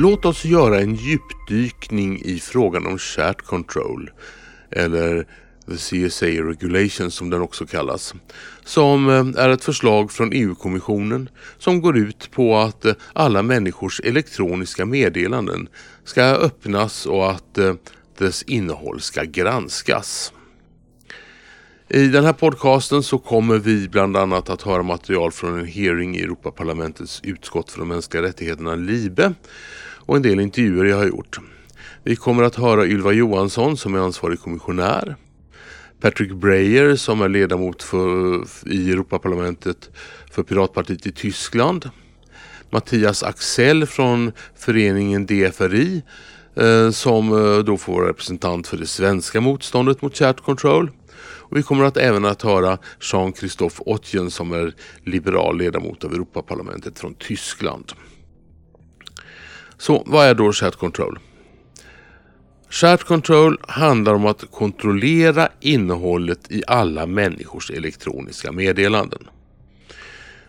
Låt oss göra en djupdykning i frågan om Chat Control eller The CSA Regulation som den också kallas. Som eh, är ett förslag från EU-kommissionen som går ut på att eh, alla människors elektroniska meddelanden ska öppnas och att eh, dess innehåll ska granskas. I den här podcasten så kommer vi bland annat att höra material från en hearing i Europaparlamentets utskott för de mänskliga rättigheterna, LIBE, och en del intervjuer jag har gjort. Vi kommer att höra Ylva Johansson som är ansvarig kommissionär, Patrick Breyer som är ledamot för, i Europaparlamentet för Piratpartiet i Tyskland, Mattias Axell från föreningen DFRI eh, som eh, då får vara representant för det svenska motståndet mot chat control och vi kommer att även att höra Jean-Christophe Ottjen som är liberal ledamot av Europaparlamentet från Tyskland. Så vad är då chat control? Chat control handlar om att kontrollera innehållet i alla människors elektroniska meddelanden.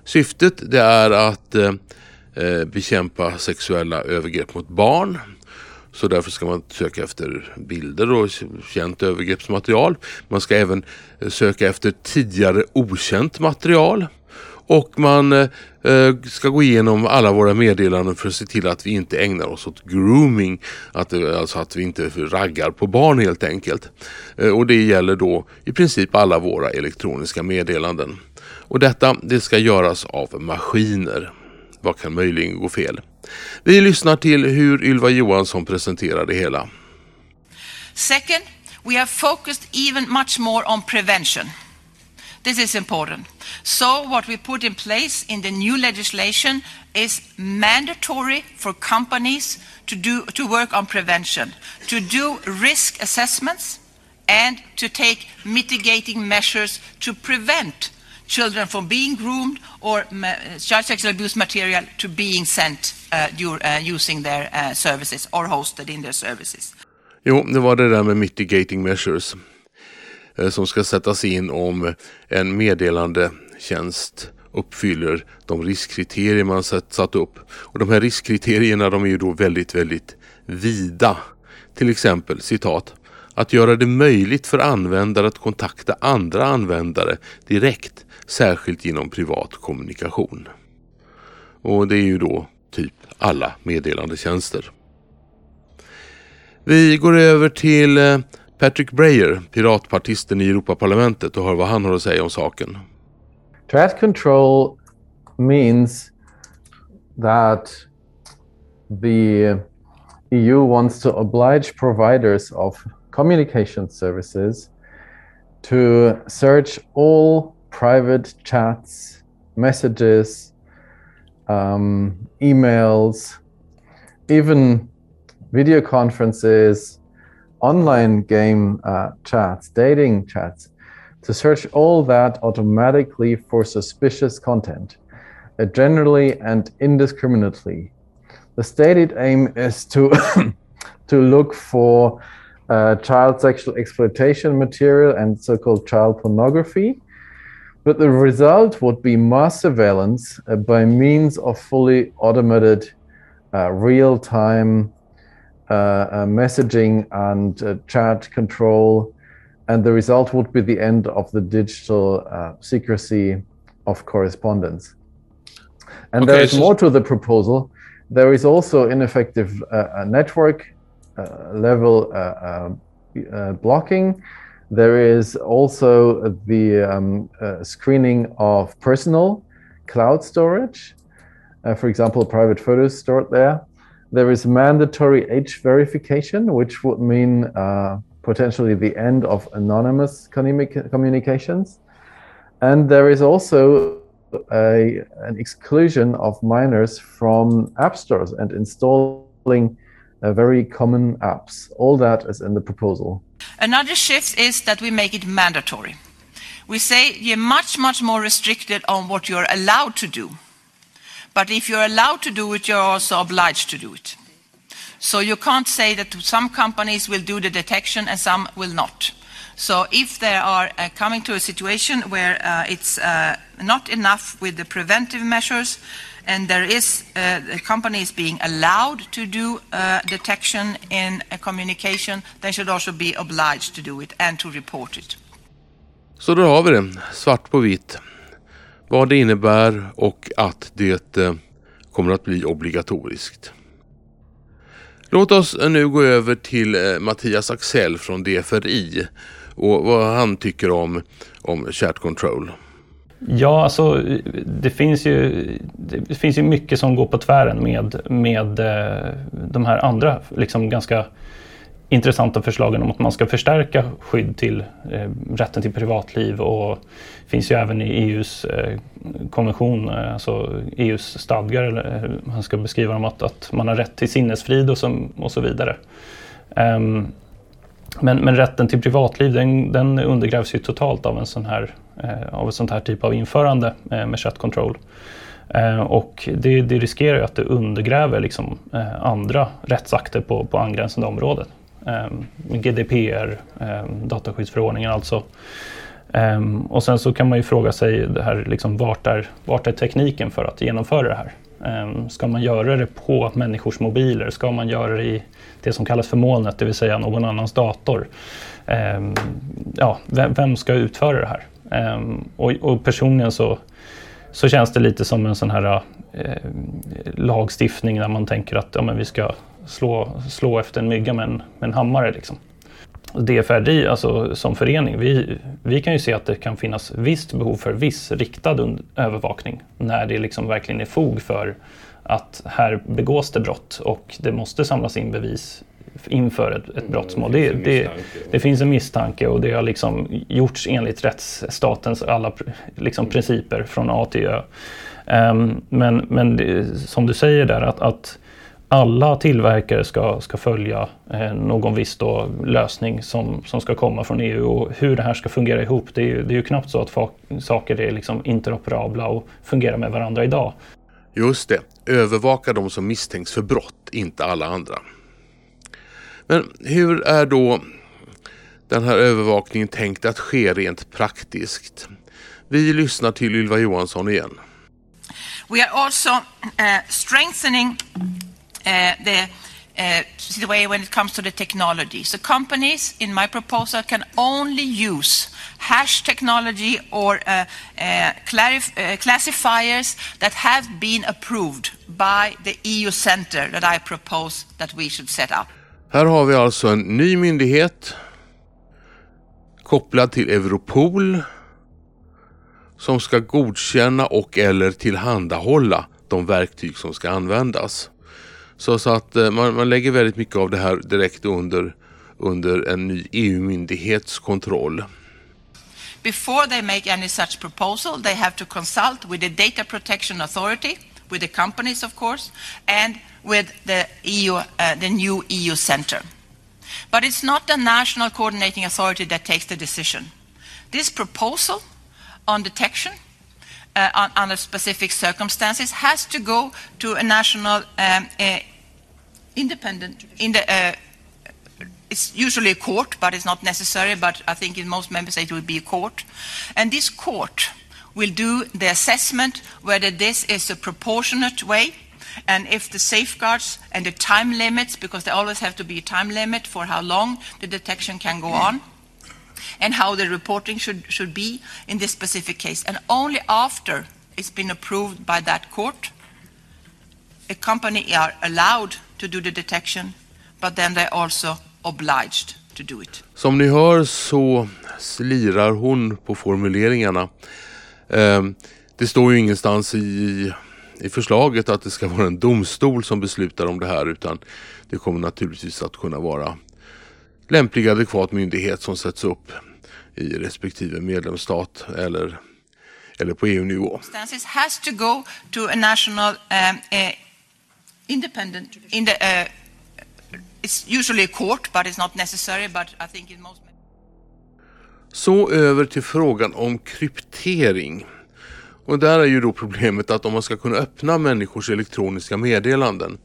Syftet det är att eh, eh bekämpa sexuella övergrepp mot barn så därför ska man söka efter bilder och känt övergreppsmaterial. Man ska även eh, söka efter tidigare okänt material. Och man eh, eh, ska gå igenom alla våra meddelanden för att se till att vi inte ägnar oss åt grooming. Att, eh, alltså att vi inte raggar på barn helt enkelt. Eh, och det gäller då i princip alla våra elektroniska meddelanden. Och detta det ska göras av maskiner. Vad kan möjligen gå fel? Vi lyssnar till hur Ylva Johansson presenterar det hela. Second, we have focused even much more on prevention. This is important. So what we put in place in the new legislation is mandatory for companies to do to work on prevention, to do risk assessments and to take mitigating measures to prevent children from being groomed or child sexual abuse material to being sent uh, uh, using their uh, services or hosted in their services. Jo, det var det där med mitigating measures Eh, som ska sättas in om en meddelandetjänst uppfyller de riskkriterier man satt upp. Och de här riskkriterierna de är ju då väldigt, väldigt vida. Till exempel citat att göra det möjligt för användare att kontakta andra användare direkt, särskilt genom privat kommunikation. Och det är ju då typ alla meddelandetjänster. Vi går över till eh, Patrick Breyer, piratpartisten i Europaparlamentet och hör vad han har att säga om saken. Traffic control means that the EU wants to oblige providers of communication services to search all private chats, messages, um, emails, even video conferences, online game uh, chats, dating chats, to search all that automatically for suspicious content, uh, generally and indiscriminately. The stated aim is to to look for uh, child sexual exploitation material and so-called child pornography. But the result would be mass surveillance uh, by means of fully automated, uh, real-time messaging and uh, chat control, and the result would be the end of the digital secrecy of correspondence. And okay, there is so more to the proposal. There is also ineffective network uh, level uh, uh, blocking. There is also the um, screening of personal cloud storage. for example, private photos stored there. There is mandatory age verification, which would mean potentially the end of anonymous communications. And there is also a, an exclusion of minors from app stores and installing uh, very common apps. All that is in the proposal. Another shift is that we make it mandatory. We say you're much, much more restricted on what you're allowed to do. But if you're allowed to do it, you're also obliged to do it. So you can't say that some companies will do the detection and some will not. So if they are uh, coming to a situation where uh, it's uh, not enough with the preventive measures, and there is uh, the company is being allowed to do uh, detection in communication, they should also be obliged to do it and to report it. Så då har vi det, svart på vitt. Vad det innebär och att det eh, kommer att bli obligatoriskt. Låt oss nu gå över till eh, Mattias Axell från DFRI och vad han tycker om, om chat control. Ja, alltså det finns ju, det finns ju mycket som går på tvären med, med eh, de här andra liksom ganska intressanta förslagen om att man ska förstärka skydd till eh, rätten till privatliv och finns ju även i EUs eh, konvention, eh, alltså EUs stadgar, eller eh, hur man ska beskriva dem, att, att man har rätt till sinnesfrid och, som, och så vidare. Um, men, men, rätten till privatliv den, den, undergrävs ju totalt av en sån här, eh, av ett sånt här typ av införande eh, med chat control. Eh, och det, det, riskerar ju att det undergräver liksom, eh, andra rättsakter på, på angränsande områden. Ehm, GDPR, ehm, dataskyddsförordningen alltså. Ehm, och sen så kan man ju fråga sig det här, liksom, vart, är, vart är tekniken för att genomföra det här? Ska man göra det på människors mobiler? Ska man göra det i det som kallas för molnet, det vill säga någon annans dator? Ja, vem, vem ska utföra det här? Och, och personligen så, så känns det lite som en sån här eh, lagstiftning där man tänker att ja, men vi ska slå, slå efter en mygga med en, med en hammare. Liksom. DFRI alltså, som förening, vi, vi kan ju se att det kan finnas visst behov för viss riktad övervakning när det liksom verkligen är fog för att här begås det brott och det måste samlas in bevis inför ett, ett mm, brottsmål. Det, det, det, det, finns en misstanke och det har liksom gjorts enligt rättsstatens alla liksom, principer från A till Ö. Um, men men som du säger där att, att alla tillverkare ska, ska följa eh, någon viss då, lösning som, som ska komma från EU och hur det här ska fungera ihop. Det är ju, det är ju knappt så att saker är liksom interoperabla och fungerar med varandra idag. Just det, övervaka de som misstänks för brott, inte alla andra. Men hur är då den här övervakningen tänkt att ske rent praktiskt? Vi lyssnar till Ylva Johansson igen. We are also uh, strengthening uh, the way when it comes to the technology. So companies, in my proposal, can only use hash technology or uh, uh, uh, classifiers that have been approved by the EU center that I propose that we should set up. Här har vi alltså en ny myndighet kopplad till Europol som ska godkänna och eller tillhandahålla de verktyg som ska användas. Så, så att eh, man, man lägger väldigt mycket av det här direkt under, under en ny EU-myndighets. Before they make any such proposal, they have to consult with the Data Protection Authority, with the companies, of course, and with the EU, uh, the new EU center. But it's not the national coordinating authority that takes the decision. This proposal on detection uh, under specific circumstances has to go to a national um, uh, independent, in the, uh, it's usually a court, but it's not necessary, but I think in most member states it will be a court. And this court will do the assessment whether this is a proportionate way and if the safeguards and the time limits, because there always have to be a time limit for how long the detection can go on, and how the reporting should, should be in this specific case. And only after it's been approved by that court, a company are allowed to do the detection, but then they're also obliged to do it. Som ni hör så slirar hon på formuleringarna. Eh, det står ju ingenstans i, i förslaget att det ska vara en domstol som beslutar om det här utan det kommer naturligtvis att kunna vara lämplig adekvat myndighet som sätts upp i respektive medlemsstat eller, eller på EU-nivå. has to go to a national um, uh, independent in the, uh, it's usually a court but it's not necessary but I think in most så över till frågan om kryptering. Och där är ju då problemet att om man ska kunna öppna människors elektroniska meddelanden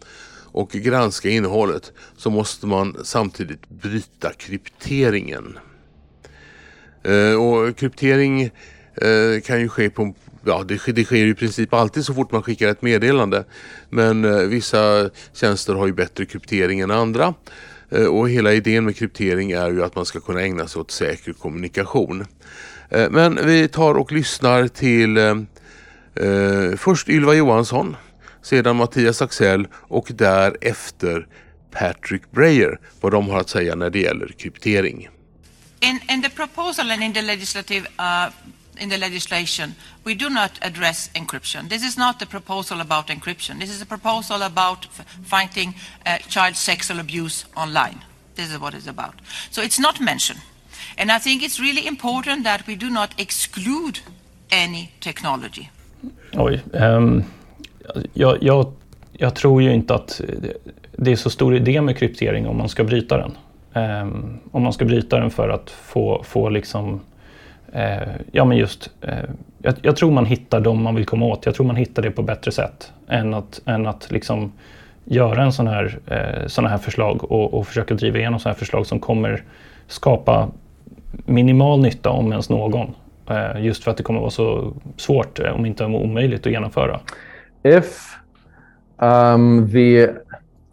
och granska innehållet så måste man samtidigt bryta krypteringen. Eh, och kryptering eh, kan ju ske på Ja, det, det sker i princip alltid så fort man skickar ett meddelande. Men eh, vissa tjänster har ju bättre kryptering än andra. Eh, och hela idén med kryptering är ju att man ska kunna ägna sig åt säker kommunikation. Eh, men vi tar och lyssnar till eh, eh, först Ylva Johansson, sedan Mattias Axell och därefter Patrick Breyer vad de har att säga när det gäller kryptering. In, in the proposal and in the legislative uh, in the legislation, we do not address encryption. This is not a proposal about encryption. This is a proposal about fighting uh, child sexual abuse online. This is what it's about. So it's not mentioned. And I think it's really important that we do not exclude any technology. Oj. Um, jag, jag, jag, tror ju inte att det är så stor idé med kryptering om man ska bryta den. Um, om man ska bryta den för att få, få liksom Eh, ja, men just, eh, jag, jag, tror man hittar dem man vill komma åt. Jag tror man hittar det på bättre sätt än att, än att liksom göra en sån här, eh, såna här förslag och, och försöka driva igenom sådana här förslag som kommer skapa minimal nytta om ens någon. Eh, just för att det kommer vara så svårt, eh, om inte omöjligt, att genomföra. If um, the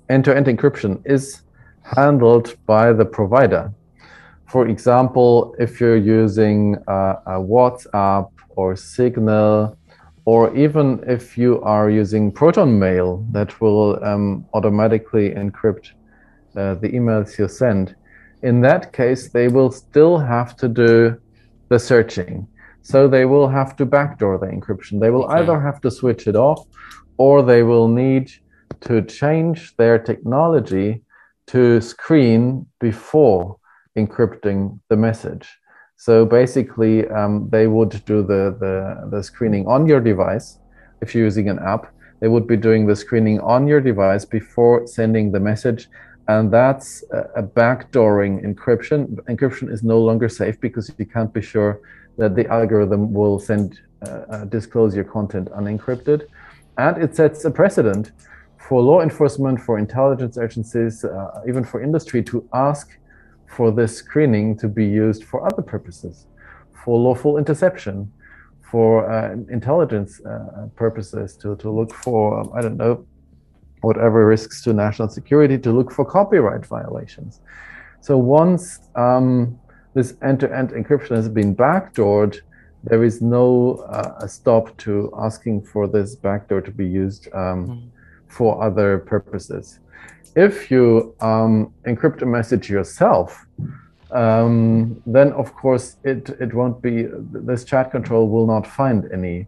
end-to-end -end encryption is handled by the provider for example, if you're using uh, a WhatsApp or Signal, or even if you are using Proton Mail that will um, automatically encrypt uh, the emails you send, in that case, they will still have to do the searching. So they will have to backdoor the encryption. They will either have to switch it off or they will need to change their technology to screen before encrypting the message. So basically, um, they would do the, the, the screening on your device. If you're using an app, they would be doing the screening on your device before sending the message. And that's a, backdooring encryption. Encryption is no longer safe because you can't be sure that the algorithm will send uh, uh, disclose your content unencrypted. And it sets a precedent for law enforcement, for intelligence agencies, uh, even for industry to ask for this screening to be used for other purposes, for lawful interception, for uh, intelligence uh, purposes, to, to look for, um, I don't know, whatever risks to national security, to look for copyright violations. So once um, this end-to-end encryption has been backdoored, there is no uh, stop to asking for this backdoor to be used um, mm. for other purposes if you um, encrypt a message yourself, um, then of course it it won't be this chat control will not find any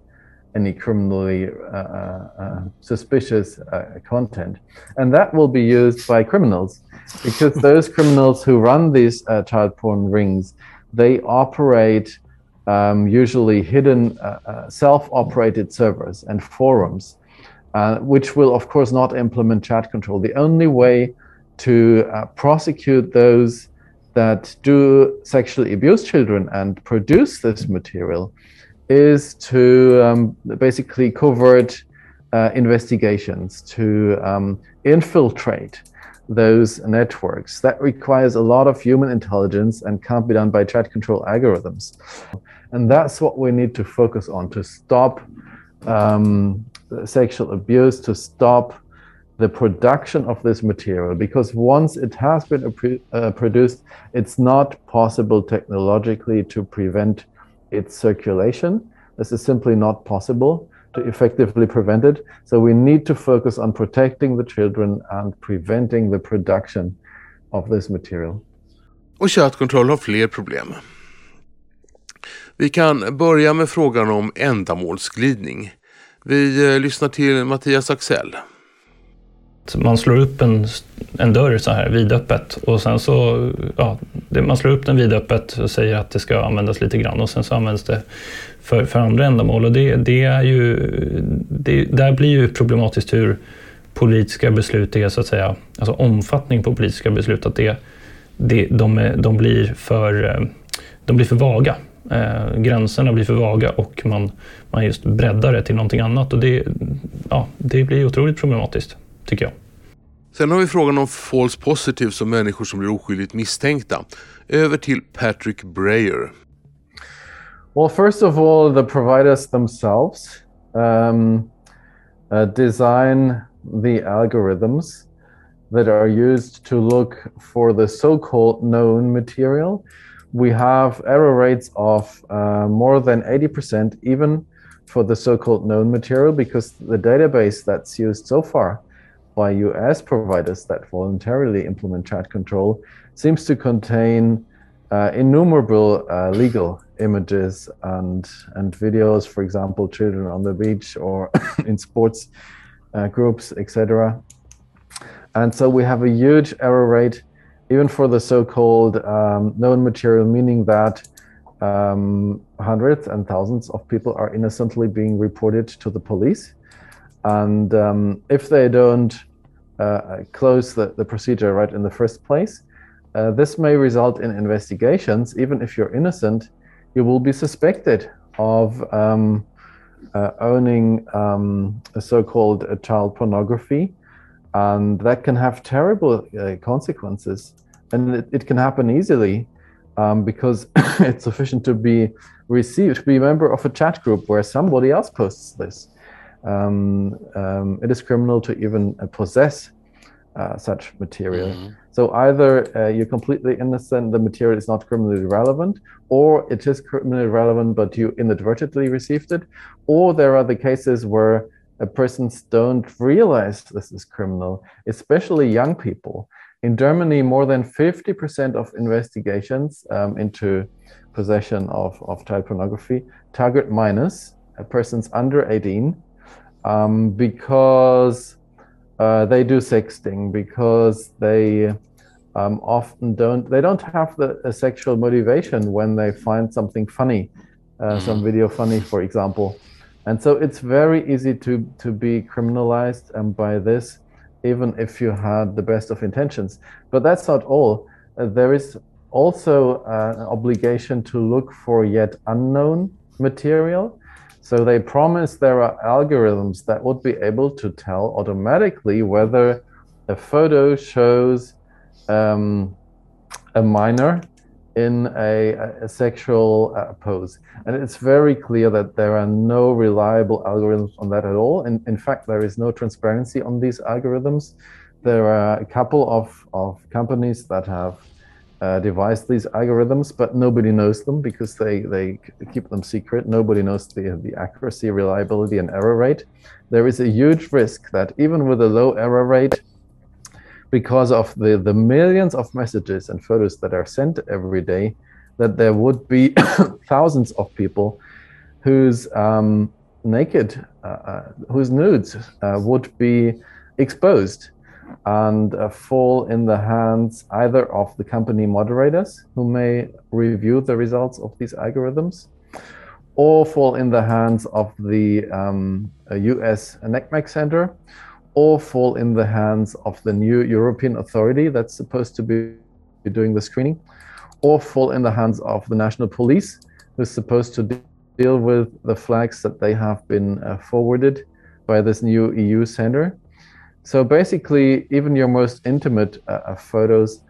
any criminally uh, uh, uh suspicious uh, content, and that will be used by criminals because those criminals who run these uh, child porn rings they operate um, usually hidden uh, self-operated servers and forums uh, which will, of course, not implement chat control. The only way to uh, prosecute those that do sexually abuse children and produce this material is to um, basically covert uh, investigations, to um, infiltrate those networks. That requires a lot of human intelligence and can't be done by chat control algorithms. And that's what we need to focus on to stop um, sexual abuse to stop the production of this material because once it has been uh, produced, it's not possible technologically to prevent its circulation. This is simply not possible to effectively prevent it. So we need to focus on protecting the children and preventing the production of this material. Och chat control har fler problem. Vi kan börja med frågan om ändamålsglidning. Vi eh, lyssnar till Mattias Axell. Man slår upp en, en dörr så här vidöppet och sen så, ja, det, man slår upp den vidöppet och säger att det ska användas lite grann och sen så används det för, för andra ändamål och det, det är ju, det, där blir ju problematiskt hur politiska beslut är så att säga, alltså omfattning på politiska beslut, att det, det, de, de, blir för, eh, de blir för vaga eh, gränserna blir för vaga och man, man just breddar det till någonting annat. Och det, ja, det blir otroligt problematiskt, tycker jag. Sen har vi frågan om false positives och människor som blir oskyldigt misstänkta. Över till Patrick Breyer. Well, first of all, the providers themselves um, uh, design the algorithms that are used to look for the so-called known material. We have error rates of uh, more than 80% even for the so-called known material because the database that's used so far by US providers that voluntarily implement chat control seems to contain uh, innumerable uh, legal images and and videos, for example, children on the beach or in sports uh, groups, etc. And so we have a huge error rate, even for the so-called um, known material, meaning that um, hundreds and thousands of people are innocently being reported to the police. And um, if they don't uh, close the, the procedure right in the first place, uh, this may result in investigations. Even if you're innocent, you will be suspected of um, uh, owning um, a so-called uh, child pornography, and that can have terrible uh, consequences. And it, it, can happen easily um, because it's sufficient to be received, to be a member of a chat group where somebody else posts this. Um, um, it is criminal to even uh, possess uh, such material. Mm-hmm. So either uh, you're completely innocent, the material is not criminally relevant, or it is criminally relevant, but you inadvertently received it, or there are the cases where persons don't realize this is criminal, especially young people. In Germany, more than 50% of investigations um, into possession of, of child pornography target minors, uh, persons under 18, um, because uh, they do sexting because they um, often don't they don't have the sexual motivation when they find something funny, uh, some mm-hmm. video funny, for example, and so it's very easy to to be criminalized and by this, even if you had the best of intentions. But that's not all. Uh, there is also uh, an obligation to look for yet unknown material so they promise there are algorithms that would be able to tell automatically whether a photo shows um, a minor in a, a sexual uh, pose. And it's very clear that there are no reliable algorithms on that at all. And in fact, there is no transparency on these algorithms. There are a couple of, of companies that have uh, devise these algorithms, but nobody knows them because they, they keep them secret. Nobody knows the, the accuracy, reliability, and error rate. There is a huge risk that even with a low error rate, because of the, the millions of messages and photos that are sent every day, that there would be thousands of people whose um, naked, uh, uh, whose nudes uh, would be exposed and uh, fall in the hands either of the company moderators who may review the results of these algorithms or fall in the hands of the um, US NCMEC Center or fall in the hands of the new European authority that's supposed to be doing the screening or fall in the hands of the national police who's supposed to deal with the flags that they have been uh, forwarded by this new EU center so basically, even your most intimate uh, uh, photos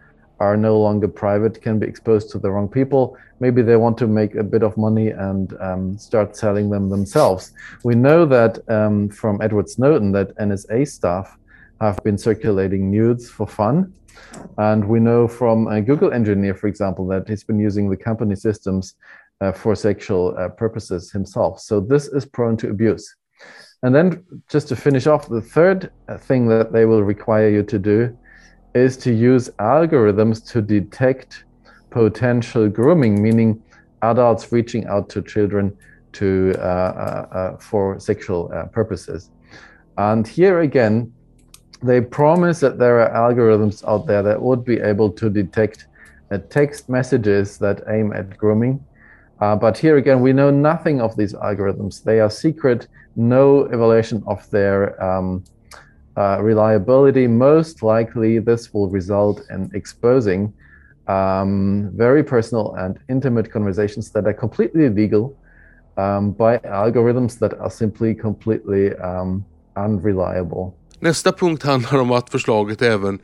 are no longer private, can be exposed to the wrong people. Maybe they want to make a bit of money and um, start selling them themselves. We know that um, from Edward Snowden that NSA staff have been circulating nudes for fun. And we know from a Google engineer, for example, that he's been using the company systems uh, for sexual uh, purposes himself. So this is prone to abuse. And then just to finish off, the third thing that they will require you to do is to use algorithms to detect potential grooming, meaning adults reaching out to children to uh, uh, uh, for sexual uh, purposes. And here again, they promise that there are algorithms out there that would be able to detect uh, text messages that aim at grooming. Uh, but here again, we know nothing of these algorithms. They are secret no evaluation of their um, uh, reliability. Most likely, this will result in exposing um, very personal and intimate conversations that are completely illegal um, by algorithms that are simply completely um, unreliable. Nästa punkt handlar om att förslaget även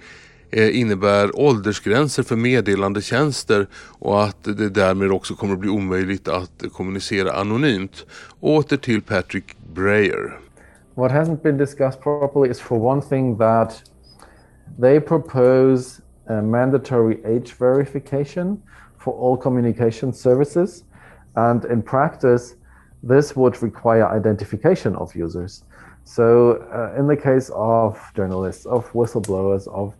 eh, innebär åldersgränser för meddelandetjänster och att det därmed också kommer att bli omöjligt att kommunicera anonymt. Åter till Patrick Breyer. What hasn't been discussed properly is for one thing that they propose a mandatory age verification for all communication services. And in practice, this would require identification of users. So, uh, in the case of journalists, of whistleblowers, of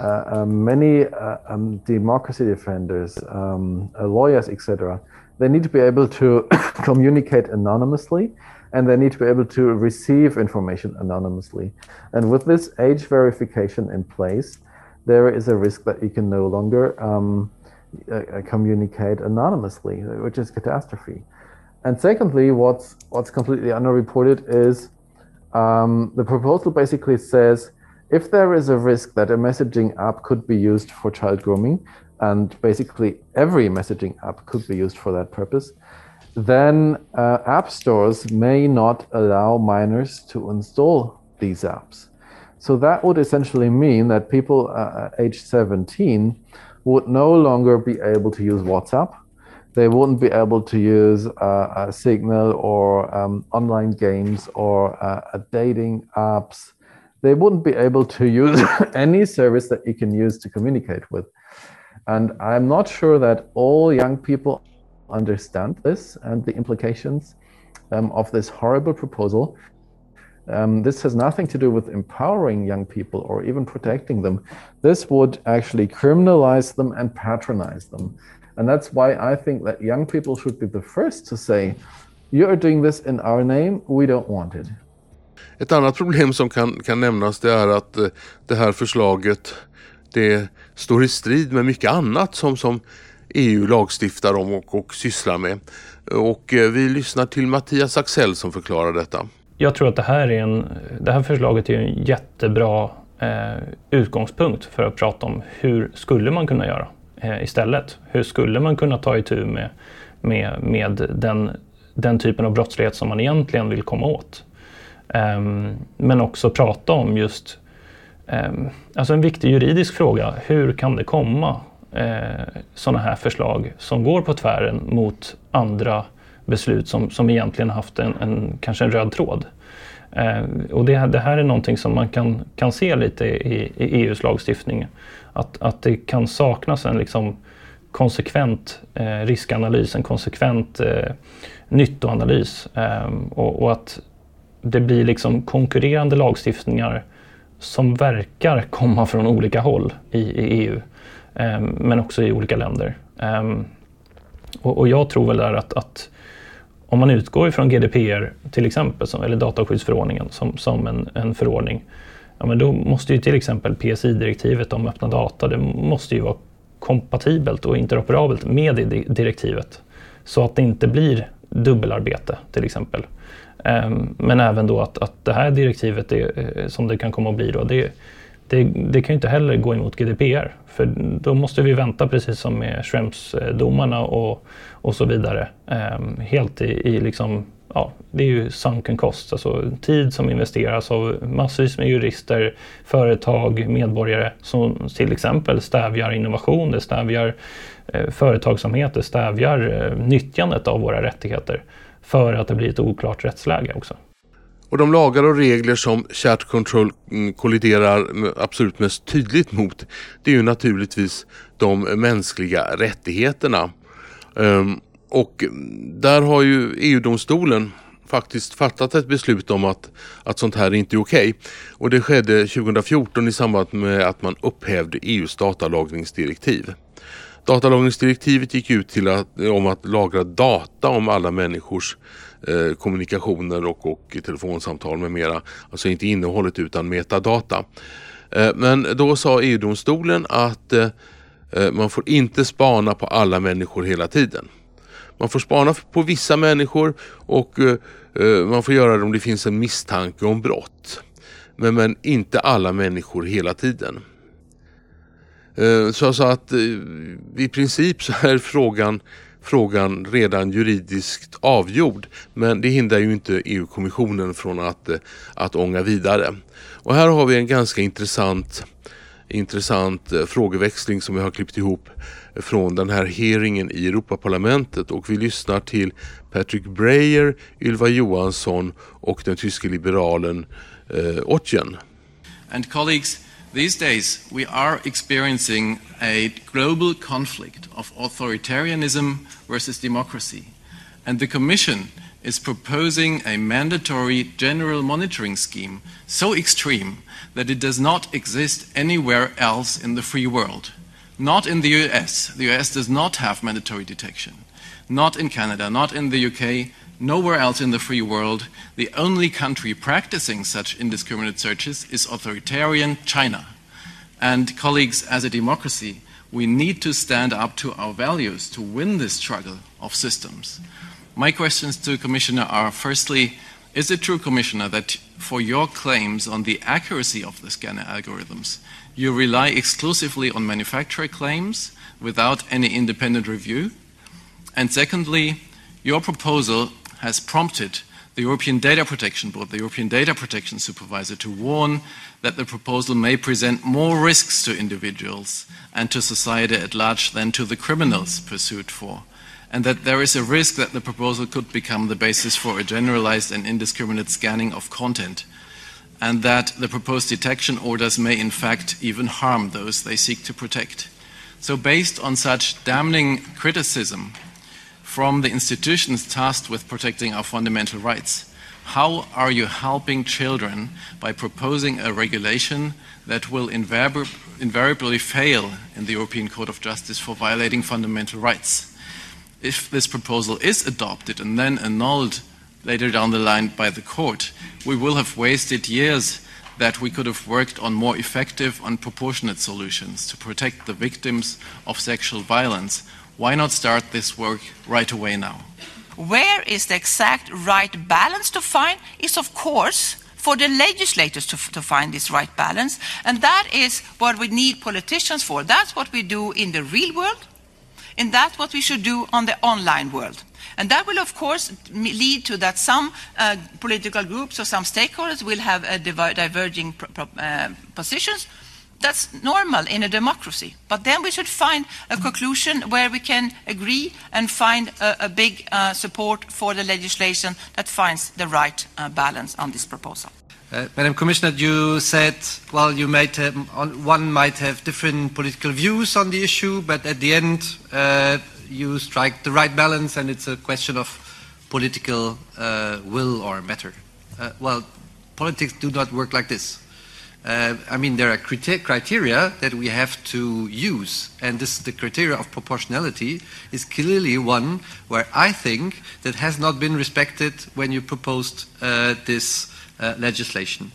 uh, uh, many um, democracy defenders, um, uh, lawyers, etc., they need to be able to communicate anonymously and they need to be able to receive information anonymously. And with this age verification in place, there is a risk that you can no longer um, uh, communicate anonymously, which is a catastrophe. And secondly, what's what's completely underreported is um, the proposal basically says if there is a risk that a messaging app could be used for child grooming, and basically every messaging app could be used for that purpose, then uh, app stores may not allow minors to install these apps. So that would essentially mean that people uh, age 17 would no longer be able to use WhatsApp they wouldn't be able to use uh, Signal or um, online games or uh, dating apps. They wouldn't be able to use any service that you can use to communicate with. And I'm not sure that all young people understand this and the implications um, of this horrible proposal. Um, this has nothing to do with empowering young people or even protecting them. This would actually criminalize them and patronize them. And that's why I think that young people should be the first to say, you're doing this in our name, we don't want it. Ett annat problem som kan, kan nämnas det är att eh, det här förslaget det står i strid med mycket annat som, som EU lagstiftar om och, och sysslar med. Och eh, vi lyssnar till Mattias Axel som förklarar detta. Jag tror att det här, är en, det här förslaget är en jättebra eh, utgångspunkt för att prata om hur skulle man kunna göra eh, istället? Hur skulle man kunna ta itu med, med, med den, den typen av brottslighet som man egentligen vill komma åt? Eh, men också prata om just ehm, alltså en viktig juridisk fråga. Hur kan det komma eh, sådana här förslag som går på tvären mot andra beslut som, som egentligen haft en, en kanske en röd tråd? Eh, och det, det, här är någonting som man kan, kan se lite i, i EUs lagstiftning. Att, att det kan saknas en liksom konsekvent eh, riskanalys, en konsekvent eh, nyttoanalys. Eh, och, och, att det blir liksom konkurrerande lagstiftningar som verkar komma från olika håll i, i EU, eh, Ehm, men också i olika länder. Eh, och, och, jag tror väl där att, att om man utgår ifrån GDPR till exempel, som, eller dataskyddsförordningen som, som en, en förordning, ja, men då måste ju till exempel PSI-direktivet om öppna data, det måste ju vara kompatibelt och interoperabelt med det direktivet. Så att det inte blir dubbelarbete till exempel. Ehm, men även då att, att det här direktivet, är, eh, som det kan komma att bli, då, det, det, det kan ju inte heller gå emot GDPR. För då måste vi vänta, precis som med Schrems-domarna eh, och, och så vidare, ehm, helt i, i liksom ja, det är ju sunken cost, alltså tid som investeras av massvis med jurister, företag, medborgare som till exempel stävjar innovation, det stävjar eh, företagsamhet, det stävjar eh, nyttjandet av våra rättigheter för att det blir ett oklart rättsläge också. Och de lagar och regler som chat control mm, kolliderar absolut mest tydligt mot det är ju naturligtvis de mänskliga rättigheterna. Ehm, och där har ju EU-domstolen faktiskt fattat ett beslut om att, att sånt här inte är okej. Okay. Och det skedde 2014 i samband med att man upphävde EUs datalagringsdirektiv. Datalagringsdirektivet gick ut till att, om att lagra data om alla människors eh, kommunikationer och, och telefonsamtal med mera. Alltså inte innehållet utan metadata. Eh, men då sa EU-domstolen att eh, eh man får inte spana på alla människor hela tiden. Man får spana på vissa människor och eh, eh, man får göra det om det finns en misstanke om brott. Men, men inte alla människor hela tiden. Eh, så, så att eh, i princip så är frågan, frågan redan juridiskt avgjord. Men det hindrar ju inte EU-kommissionen från att, eh, att ånga vidare. Och här har vi en ganska intressant intressant frågeväxling som vi har klippt ihop från den här hearingen i Europaparlamentet och vi lyssnar till Patrick Breyer, Ylva Johansson och den tyske liberalen eh, Ottjen. And colleagues, these days we are experiencing a global conflict of authoritarianism versus democracy. And the Commission is proposing a mandatory general monitoring scheme so extreme that it does not exist anywhere else in the free world. Not in the US. The US does not have mandatory detection. Not in Canada, not in the UK, nowhere else in the free world. The only country practicing such indiscriminate searches is authoritarian China. And colleagues, as a democracy, we need to stand up to our values to win this struggle of systems. My questions to Commissioner are firstly, is it true, Commissioner, that for your claims on the accuracy of the scanner algorithms, you rely exclusively on manufacturer claims without any independent review? And secondly, your proposal has prompted the European Data Protection Board, the European Data Protection Supervisor, to warn that the proposal may present more risks to individuals and to society at large than to the criminals pursued for and that there is a risk that the proposal could become the basis for a generalized and indiscriminate scanning of content, and that the proposed detection orders may in fact even harm those they seek to protect. So, based on such damning criticism from the institutions tasked with protecting our fundamental rights, how are you helping children by proposing a regulation that will invariably fail in the European Court of Justice for violating fundamental rights? if this proposal is adopted and then annulled later down the line by the court, we will have wasted years that we could have worked on more effective and proportionate solutions to protect the victims of sexual violence. Why not start this work right away now? Where is the exact right balance to find is, of course, for the legislators to, to, find this right balance. And that is what we need politicians for. That's what we do in the real world. And that's what we should do on the online world. And that will, of course, lead to that some uh, political groups or some stakeholders will have diverging uh, positions. That's normal in a democracy. But then we should find a conclusion where we can agree and find a, a big uh, support for the legislation that finds the right uh, balance on this proposal. Uh, Madam Commissioner, you said, well, you might have, one might have different political views on the issue, but at the end, uh, you strike the right balance, and it's a question of political uh, will or matter. Uh, well, politics do not work like this. Uh, I mean, there are criteria that we have to use, and this, the criteria of proportionality is clearly one where I think that has not been respected when you proposed uh, this uh, legislation.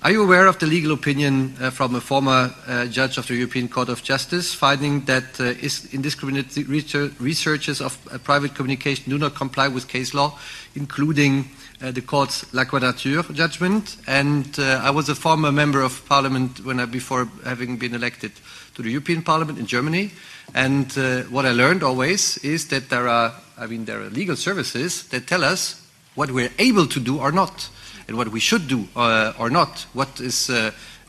Are you aware of the legal opinion uh, from a former uh, judge of the European Court of Justice finding that uh, indiscriminate researches of private communication do not comply with case law, including uh, the court's La Quadrature judgment? And I was a former member of parliament when I, before having been elected to the European Parliament in Germany. And what I learned always is that there are, I mean, there are legal services that tell us what we're able to do or not and what we should do uh, or not, what is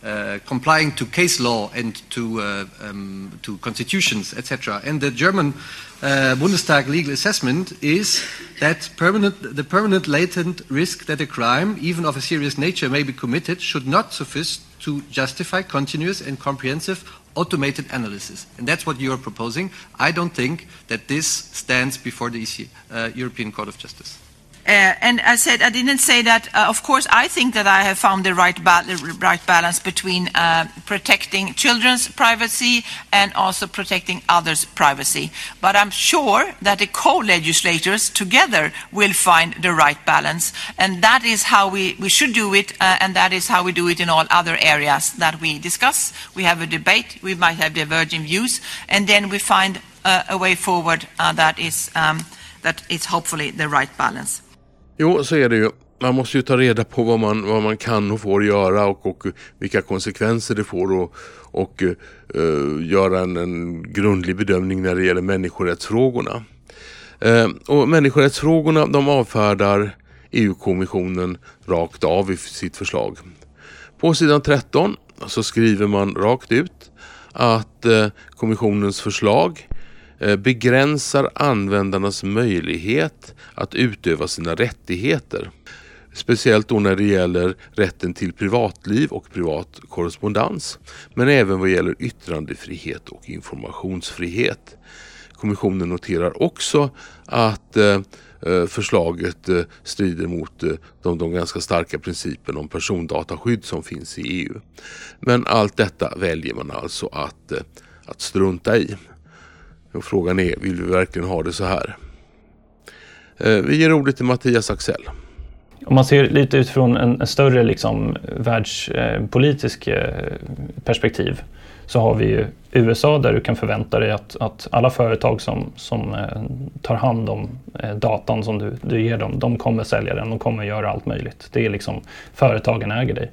uh, complying to case law and to, uh, um, to constitutions, etc. And the German uh, Bundestag legal assessment is that permanent, the permanent latent risk that a crime, even of a serious nature, may be committed should not suffice to justify continuous and comprehensive automated analysis. And that's what you are proposing. I don't think that this stands before the EC, uh, European Court of Justice. Uh, and I said I didn't say that. Uh, of course, I think that I have found the right, ba right balance between uh, protecting children's privacy and also protecting others' privacy. But I'm sure that the co-legislators together will find the right balance, and that is how we, we should do it, uh, and that is how we do it in all other areas that we discuss. We have a debate. We might have diverging views, and then we find a way forward uh, that is um, that is hopefully the right balance. Jo, så är det ju. Man måste ju ta reda på vad man, vad man kan och får göra och, och vilka konsekvenser det får och, och uh, göra en, en, grundlig bedömning när det gäller människorättsfrågorna. Uh, och människorättsfrågorna de avfärdar EU-kommissionen rakt av i sitt förslag. På sidan 13 så skriver man rakt ut att eh, kommissionens förslag Eh, begränsar användarnas möjlighet att utöva sina rättigheter. Speciellt då när det gäller rätten till privatliv och privat korrespondens. Men även vad gäller yttrandefrihet och informationsfrihet. Kommissionen noterar också att eh, eh, förslaget strider mot de, de, ganska starka principerna om persondataskydd som finns i EU. Men allt detta väljer man alltså att, att strunta i. Och frågan är, vill vi verkligen ha det så här? Eh, vi ger ordet till Mattias Axell. Om man ser lite utifrån en, en större liksom, världspolitisk eh, perspektiv så har vi ju USA där du kan förvänta dig att, att alla företag som, som eh, tar hand om eh, datan som du, du ger dem, de kommer sälja den, de kommer göra allt möjligt. Det är liksom företagen äger dig.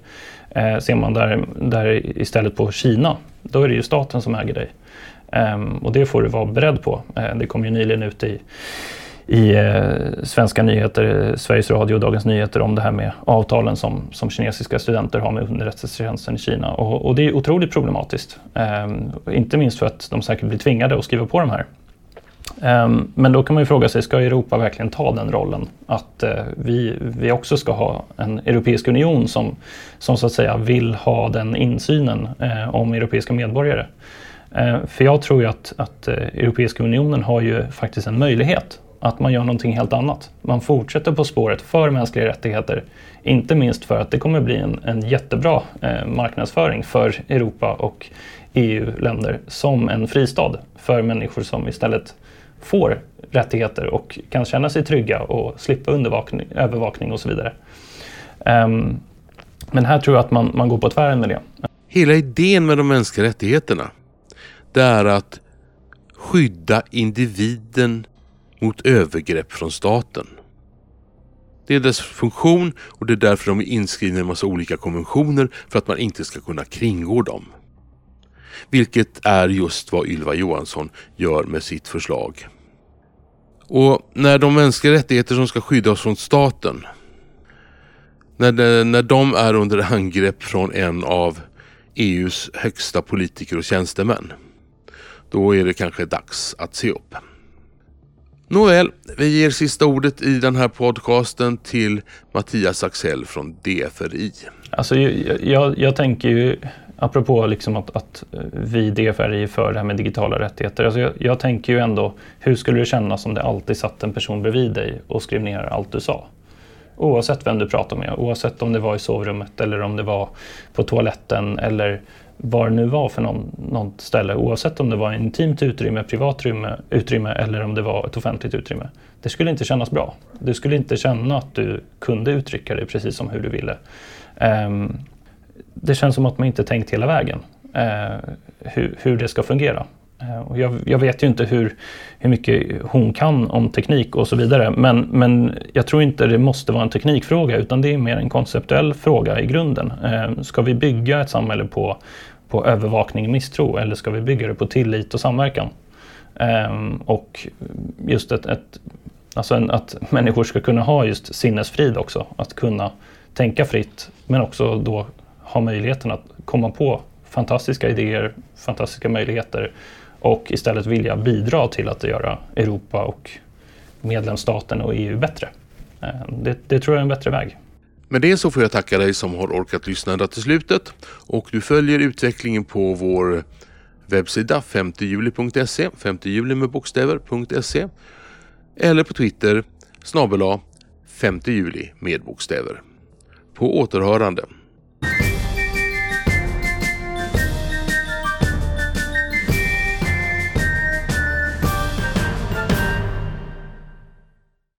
Eh, ser man där, där istället på Kina, då är det ju staten som äger dig. Ehm, och det får du vara beredd på. Ehm, det kom ju nyligen ut i i eh, svenska nyheter, Sveriges Radio och Dagens Nyheter om det här med avtalen som, som kinesiska studenter har med underrättelsetjänsten i Kina. Och, och, det är otroligt problematiskt. Um, inte minst för att de säkert blir tvingade att skriva på de här. Um, men då kan man ju fråga sig, ska Europa verkligen ta den rollen? Att uh, vi, vi också ska ha en Europeisk union som, som så att säga vill ha den insynen uh, om europeiska medborgare. Eh, för jag tror ju att, att eh, Europeiska unionen har ju faktiskt en möjlighet att man gör någonting helt annat. Man fortsätter på spåret för mänskliga rättigheter. Inte minst för att det kommer bli en, en jättebra eh, marknadsföring för Europa och EU-länder som en fristad för människor som istället får rättigheter och kan känna sig trygga och slippa övervakning och så vidare. Um, men här tror jag att man, man går på tvären med det. Hela idén med de mänskliga rättigheterna det är att skydda individen mot övergrepp från staten. Det är dess funktion och det är därför de är inskrivna i en massa olika konventioner för att man inte ska kunna kringgå dem. Vilket är just vad Ylva Johansson gör med sitt förslag. Och när de mänskliga rättigheter som ska skydda oss från staten när, de, när de är under angrepp från en av EUs högsta politiker och tjänstemän då är det kanske dags att se upp. Nåväl, vi ger sista ordet i den här podcasten till Mattias Axell från DFRI. Alltså, jag, jag, jag tänker ju, apropå liksom att, att vi DFRI för det här med digitala rättigheter. Alltså jag, jag, tänker ju ändå, hur skulle det kännas om det alltid satt en person bredvid dig och skrev ner allt du sa? Oavsett vem du pratar med, oavsett om det var i sovrummet eller om det var på toaletten eller vad det nu var för någon, något ställe, oavsett om det var intimt utrymme, privat utrymme, utrymme eller om det var ett offentligt utrymme. Det skulle inte kännas bra. Du skulle inte känna att du kunde uttrycka dig precis som hur du ville. Um, det känns som att man inte tänkt hela vägen eh, uh, hur, hur det ska fungera. Eh, och jag, jag, vet ju inte hur, hur mycket hon kan om teknik och så vidare, men, men jag tror inte det måste vara en teknikfråga, utan det är mer en konceptuell fråga i grunden. Eh, ska vi bygga ett samhälle på på övervakning och misstro eller ska vi bygga det på tillit och samverkan? Eh, och just ett, ett, alltså en, att människor ska kunna ha just sinnesfrid också, att kunna tänka fritt men också då ha möjligheten att komma på fantastiska idéer, fantastiska möjligheter och istället vilja bidra till att göra Europa och medlemsstaten och EU bättre. Eh, det, det tror jag är en bättre väg. Med det så får jag tacka dig som har orkat lyssna ända till slutet och du följer utvecklingen på vår webbsida 5juli.se, 5 juli med bokstäver.se eller på Twitter snabel 5 juli med bokstäver. På återhörande.